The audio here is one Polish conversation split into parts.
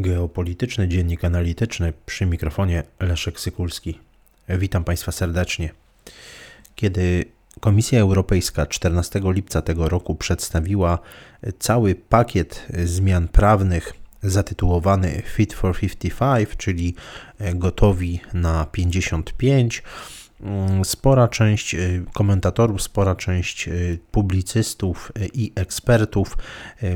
Geopolityczny Dziennik Analityczny przy mikrofonie Leszek Sykulski. Witam Państwa serdecznie. Kiedy Komisja Europejska 14 lipca tego roku przedstawiła cały pakiet zmian prawnych zatytułowany Fit for 55, czyli gotowi na 55, spora część komentatorów, spora część publicystów i ekspertów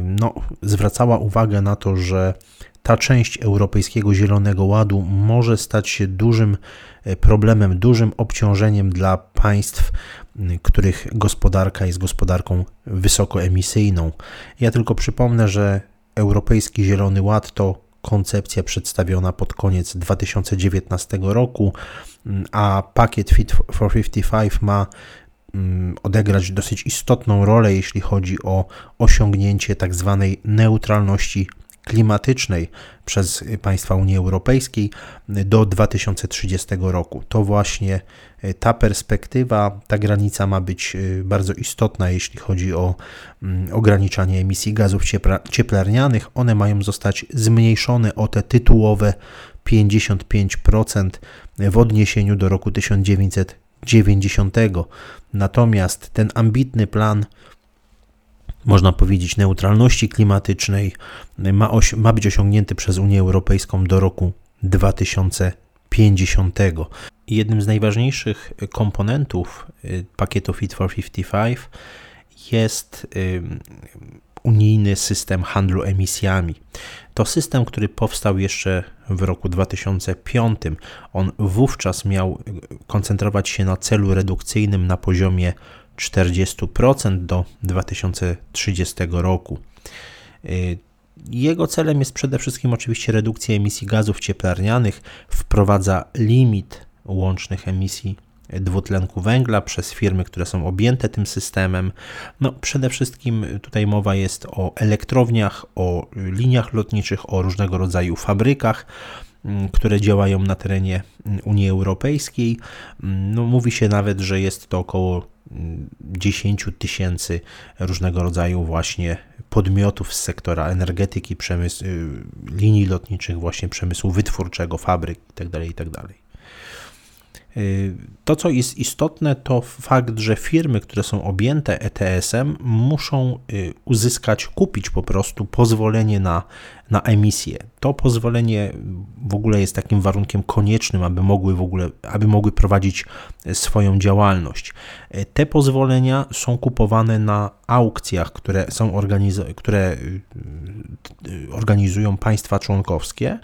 no, zwracała uwagę na to, że ta część Europejskiego Zielonego Ładu może stać się dużym e, problemem, dużym obciążeniem dla państw, których gospodarka jest gospodarką wysokoemisyjną. Ja tylko przypomnę, że Europejski Zielony Ład to koncepcja przedstawiona pod koniec 2019 roku, a pakiet Fit for 55 ma odegrać dosyć istotną rolę, jeśli chodzi o osiągnięcie tak zwanej neutralności klimatycznej przez państwa Unii Europejskiej do 2030 roku. To właśnie e, ta perspektywa, ta granica ma być e, bardzo istotna, jeśli chodzi o mm, ograniczanie emisji gazów cieplarnianych. One mają zostać zmniejszone o te tytułowe 55% w odniesieniu do roku 1990. Natomiast ten ambitny plan można powiedzieć, neutralności klimatycznej ma, ma być osiągnięty przez Unię Europejską do roku 2050. Jednym z najważniejszych komponentów y, pakietu Fit for 55 jest y, unijny system handlu emisjami. To system, który powstał jeszcze w roku 2005. On wówczas miał koncentrować się na celu redukcyjnym na poziomie 40% do 2030 roku. Y, jego celem jest przede wszystkim oczywiście redukcja emisji gazów cieplarnianych, wprowadza limit łącznych emisji dwutlenku węgla przez firmy, które są objęte tym systemem. No, przede wszystkim tutaj mowa jest o elektrowniach, o liniach lotniczych, o różnego rodzaju fabrykach. Mm, które działają na terenie mm, Unii Europejskiej. Mm, no, mówi się nawet, że jest to około 10 tysięcy różnego rodzaju właśnie podmiotów z sektora energetyki, przemysł, y, linii lotniczych, właśnie przemysłu wytwórczego, fabryk itd. itd. Y, to, co jest istotne, to fakt, że firmy, które są objęte ETS-em, muszą y, uzyskać, kupić po prostu pozwolenie na, na emisję. To pozwolenie w ogóle jest takim warunkiem koniecznym, aby mogły w ogóle, aby mogły prowadzić e, swoją działalność. E, te pozwolenia są kupowane na aukcjach, które są organiz- które y, organizują państwa członkowskie.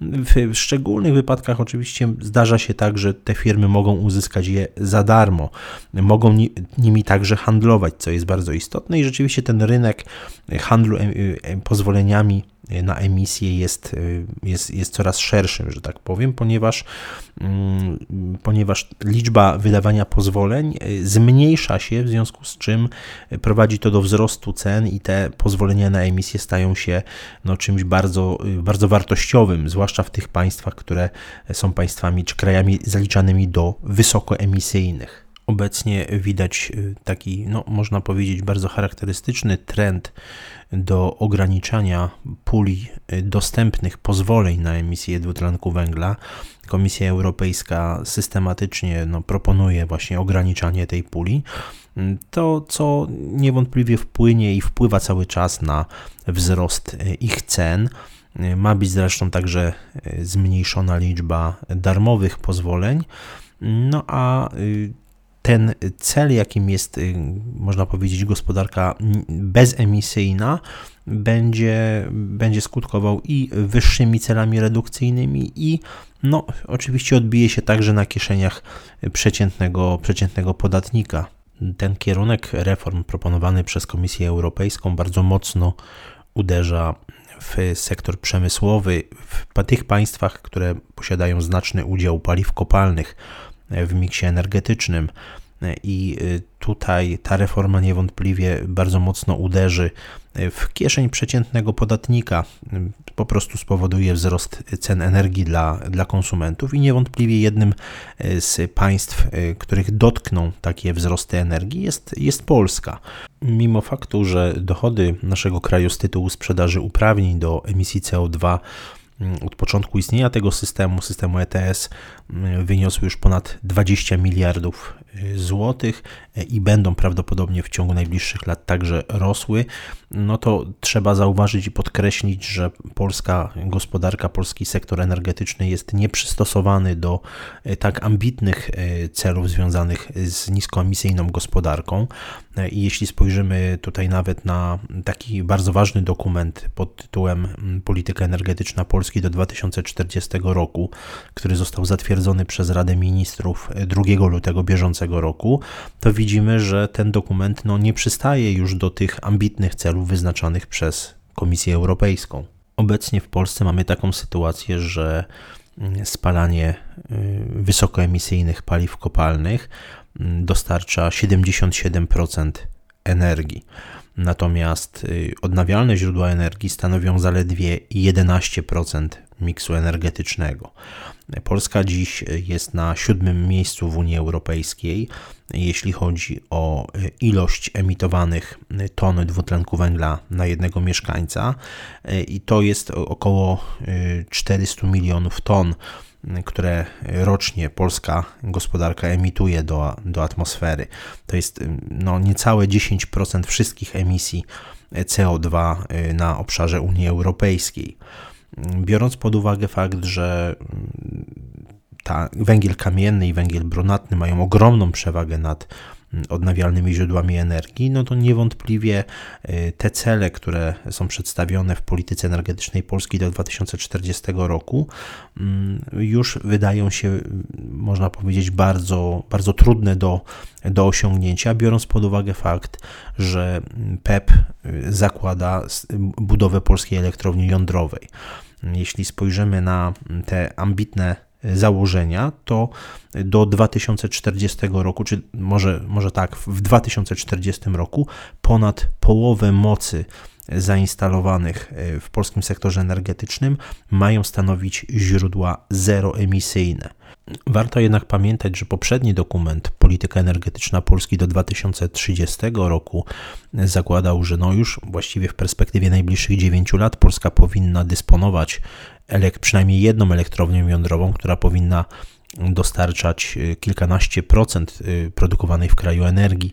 W szczególnych wypadkach oczywiście zdarza się tak, że te firmy mogą uzyskać je za darmo. Mogą nimi także handlować, co jest bardzo istotne i rzeczywiście ten rynek handlu pozwoleniami na emisję jest, jest, jest coraz szerszym, że tak powiem, ponieważ, mm, ponieważ liczba wydawania pozwoleń zmniejsza się, w związku z czym prowadzi to do wzrostu cen i te pozwolenia na emisję stają się no, czymś bardzo, bardzo wartościowym, zwłaszcza w tych państwach, które są państwami czy krajami zaliczanymi do wysokoemisyjnych. Obecnie widać y, taki, no, można powiedzieć, bardzo charakterystyczny trend do ograniczania puli y, dostępnych pozwoleń na emisję dwutlenku węgla. Komisja Europejska systematycznie no, proponuje właśnie ograniczanie tej puli. To, co niewątpliwie wpłynie i wpływa cały czas na wzrost y, ich cen. Ma być zresztą także zmniejszona liczba darmowych pozwoleń. No a ten cel, jakim jest, y, można powiedzieć, gospodarka bezemisyjna, będzie, będzie skutkował i wyższymi celami redukcyjnymi, i no, oczywiście odbije się także na kieszeniach przeciętnego, przeciętnego podatnika. Ten kierunek reform proponowany przez Komisję Europejską bardzo mocno uderza w sektor przemysłowy, w tych państwach, które posiadają znaczny udział paliw kopalnych w miksie energetycznym. I y, tutaj ta reforma niewątpliwie bardzo mocno uderzy w kieszeń przeciętnego podatnika, po prostu spowoduje wzrost cen energii dla, dla konsumentów i niewątpliwie jednym z państw, y, których dotkną takie wzrosty energii jest, jest Polska. Mimo faktu, że dochody naszego kraju z tytułu sprzedaży uprawnień do emisji CO2 mm, od początku istnienia tego systemu, systemu ETS, mm, wyniosły już ponad 20 miliardów złotych e, i będą prawdopodobnie w ciągu najbliższych lat także rosły, no to trzeba zauważyć i podkreślić, że polska gospodarka, polski sektor energetyczny jest nieprzystosowany do e, tak ambitnych e, celów związanych z niskoemisyjną gospodarką. I jeśli spojrzymy tutaj nawet na taki bardzo ważny dokument pod tytułem Polityka energetyczna Polski do 2040 roku, który został zatwierdzony przez Radę Ministrów 2 lutego bieżącego roku, to widzimy, że ten dokument no, nie przystaje już do tych ambitnych celów wyznaczanych przez Komisję Europejską. Obecnie w Polsce mamy taką sytuację, że mm, spalanie y, wysokoemisyjnych paliw kopalnych mm, dostarcza 77% energii. Natomiast y, odnawialne źródła energii stanowią zaledwie 11% miksu energetycznego. Polska dziś jest na siódmym miejscu w Unii Europejskiej, jeśli chodzi o ilość emitowanych ton dwutlenku węgla na jednego mieszkańca, i to jest około 400 milionów ton które rocznie polska gospodarka emituje do, do atmosfery. To jest no, niecałe 10% wszystkich emisji CO2 na obszarze Unii Europejskiej. Biorąc pod uwagę fakt, że ta węgiel kamienny i węgiel brunatny mają ogromną przewagę nad odnawialnymi źródłami energii, no to niewątpliwie y, te cele, które są przedstawione w polityce energetycznej Polski do 2040 roku, mm, już wydają się, można powiedzieć, bardzo, bardzo trudne do, do osiągnięcia, biorąc pod uwagę fakt, że PEP y, zakłada budowę polskiej elektrowni jądrowej. Jeśli spojrzymy na te ambitne założenia, to do 2040 roku, czy może, może tak, w 2040 roku ponad połowę mocy zainstalowanych w polskim sektorze energetycznym mają stanowić źródła zeroemisyjne. Warto jednak pamiętać, że poprzedni dokument Polityka energetyczna Polski do 2030 roku zakładał, że no już właściwie w perspektywie najbliższych 9 lat Polska powinna dysponować przynajmniej jedną elektrownią jądrową, która powinna dostarczać y, kilkanaście procent y, produkowanej w kraju energii.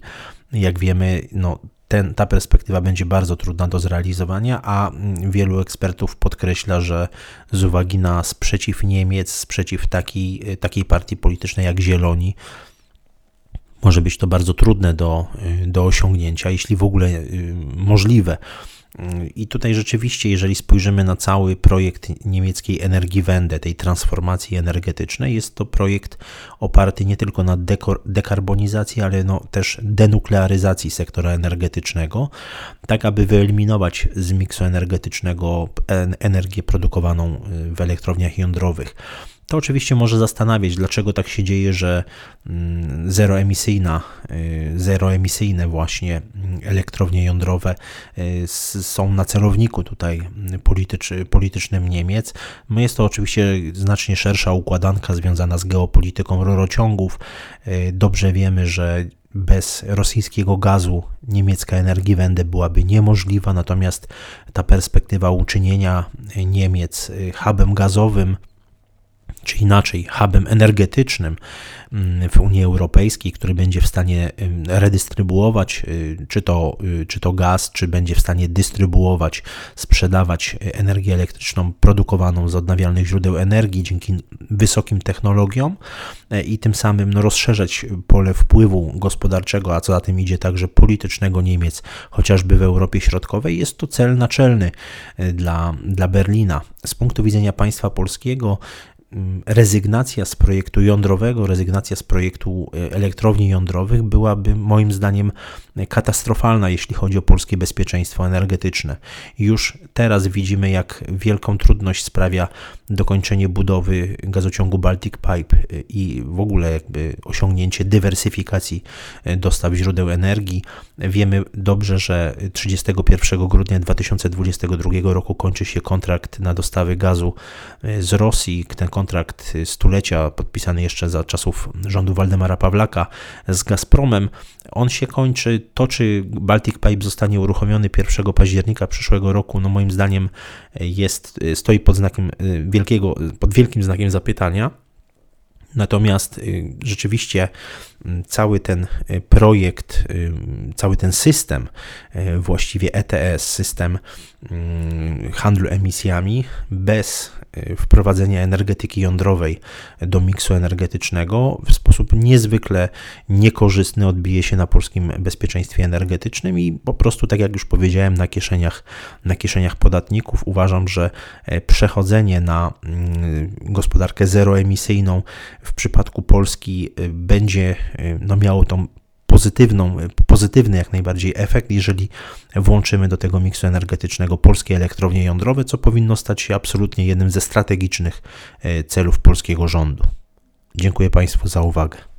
Jak wiemy, no, ten, ta perspektywa będzie bardzo trudna do zrealizowania, a mm, wielu ekspertów podkreśla, że z uwagi na sprzeciw Niemiec, sprzeciw takiej, y, takiej partii politycznej jak Zieloni, może być to bardzo trudne do, do osiągnięcia, jeśli w ogóle możliwe. I tutaj rzeczywiście, jeżeli spojrzymy na cały projekt niemieckiej Energiewende, tej transformacji energetycznej, jest to projekt oparty nie tylko na dekarbonizacji, ale no też denuklearyzacji sektora energetycznego, tak aby wyeliminować z miksu energetycznego energię produkowaną w elektrowniach jądrowych. To oczywiście może zastanawiać, dlaczego tak się dzieje, że mm, zeroemisyjna, y, zeroemisyjne właśnie mm, elektrownie jądrowe y, są na celowniku tutaj mm, politycz, politycznym Niemiec. No jest to oczywiście znacznie szersza układanka związana z geopolityką rurociągów. Y, dobrze wiemy, że bez rosyjskiego gazu niemiecka Energiewende byłaby niemożliwa, natomiast ta perspektywa uczynienia Niemiec hubem gazowym czy inaczej hubem energetycznym mm, w Unii Europejskiej, który będzie w stanie redystrybuować y, czy to, y, czy to gaz, czy będzie w stanie dystrybuować, sprzedawać energię elektryczną produkowaną z odnawialnych źródeł energii dzięki wysokim technologiom e, i tym samym no, rozszerzać pole wpływu gospodarczego, a co za tym idzie także politycznego Niemiec, chociażby w Europie Środkowej, jest to cel naczelny e, dla, dla Berlina. Z punktu widzenia państwa polskiego, rezygnacja z projektu jądrowego, rezygnacja z projektu e, elektrowni jądrowych byłaby moim zdaniem katastrofalna, jeśli chodzi o polskie bezpieczeństwo energetyczne. Już teraz widzimy, jak wielką trudność sprawia dokończenie budowy gazociągu Baltic Pipe e, i w ogóle jakby osiągnięcie dywersyfikacji e, dostaw źródeł energii. Wiemy dobrze, że 31 grudnia 2022 roku kończy się kontrakt na dostawy gazu z Rosji. Ten kontrakt kontrakt stulecia podpisany jeszcze za czasów rządu Waldemara Pawlaka z Gazpromem. On się kończy. To, czy Baltic Pipe zostanie uruchomiony 1 października przyszłego roku, no moim zdaniem jest, stoi pod znakiem wielkiego, pod wielkim znakiem zapytania. Natomiast rzeczywiście cały ten y, projekt, y, cały ten system, y, właściwie ETS, system handlu emisjami, bez wprowadzenia energetyki jądrowej do miksu energetycznego w sposób niezwykle niekorzystny odbije się na polskim bezpieczeństwie energetycznym i po prostu, tak jak już powiedziałem, na kieszeniach, na kieszeniach podatników. Uważam, że e, przechodzenie na gospodarkę zeroemisyjną w przypadku Polski będzie Y, no miało tą pozytywną, pozytywny jak najbardziej efekt, jeżeli włączymy do tego miksu energetycznego polskie elektrownie jądrowe, co powinno stać się absolutnie jednym ze strategicznych y, celów polskiego rządu. Dziękuję Państwu za uwagę.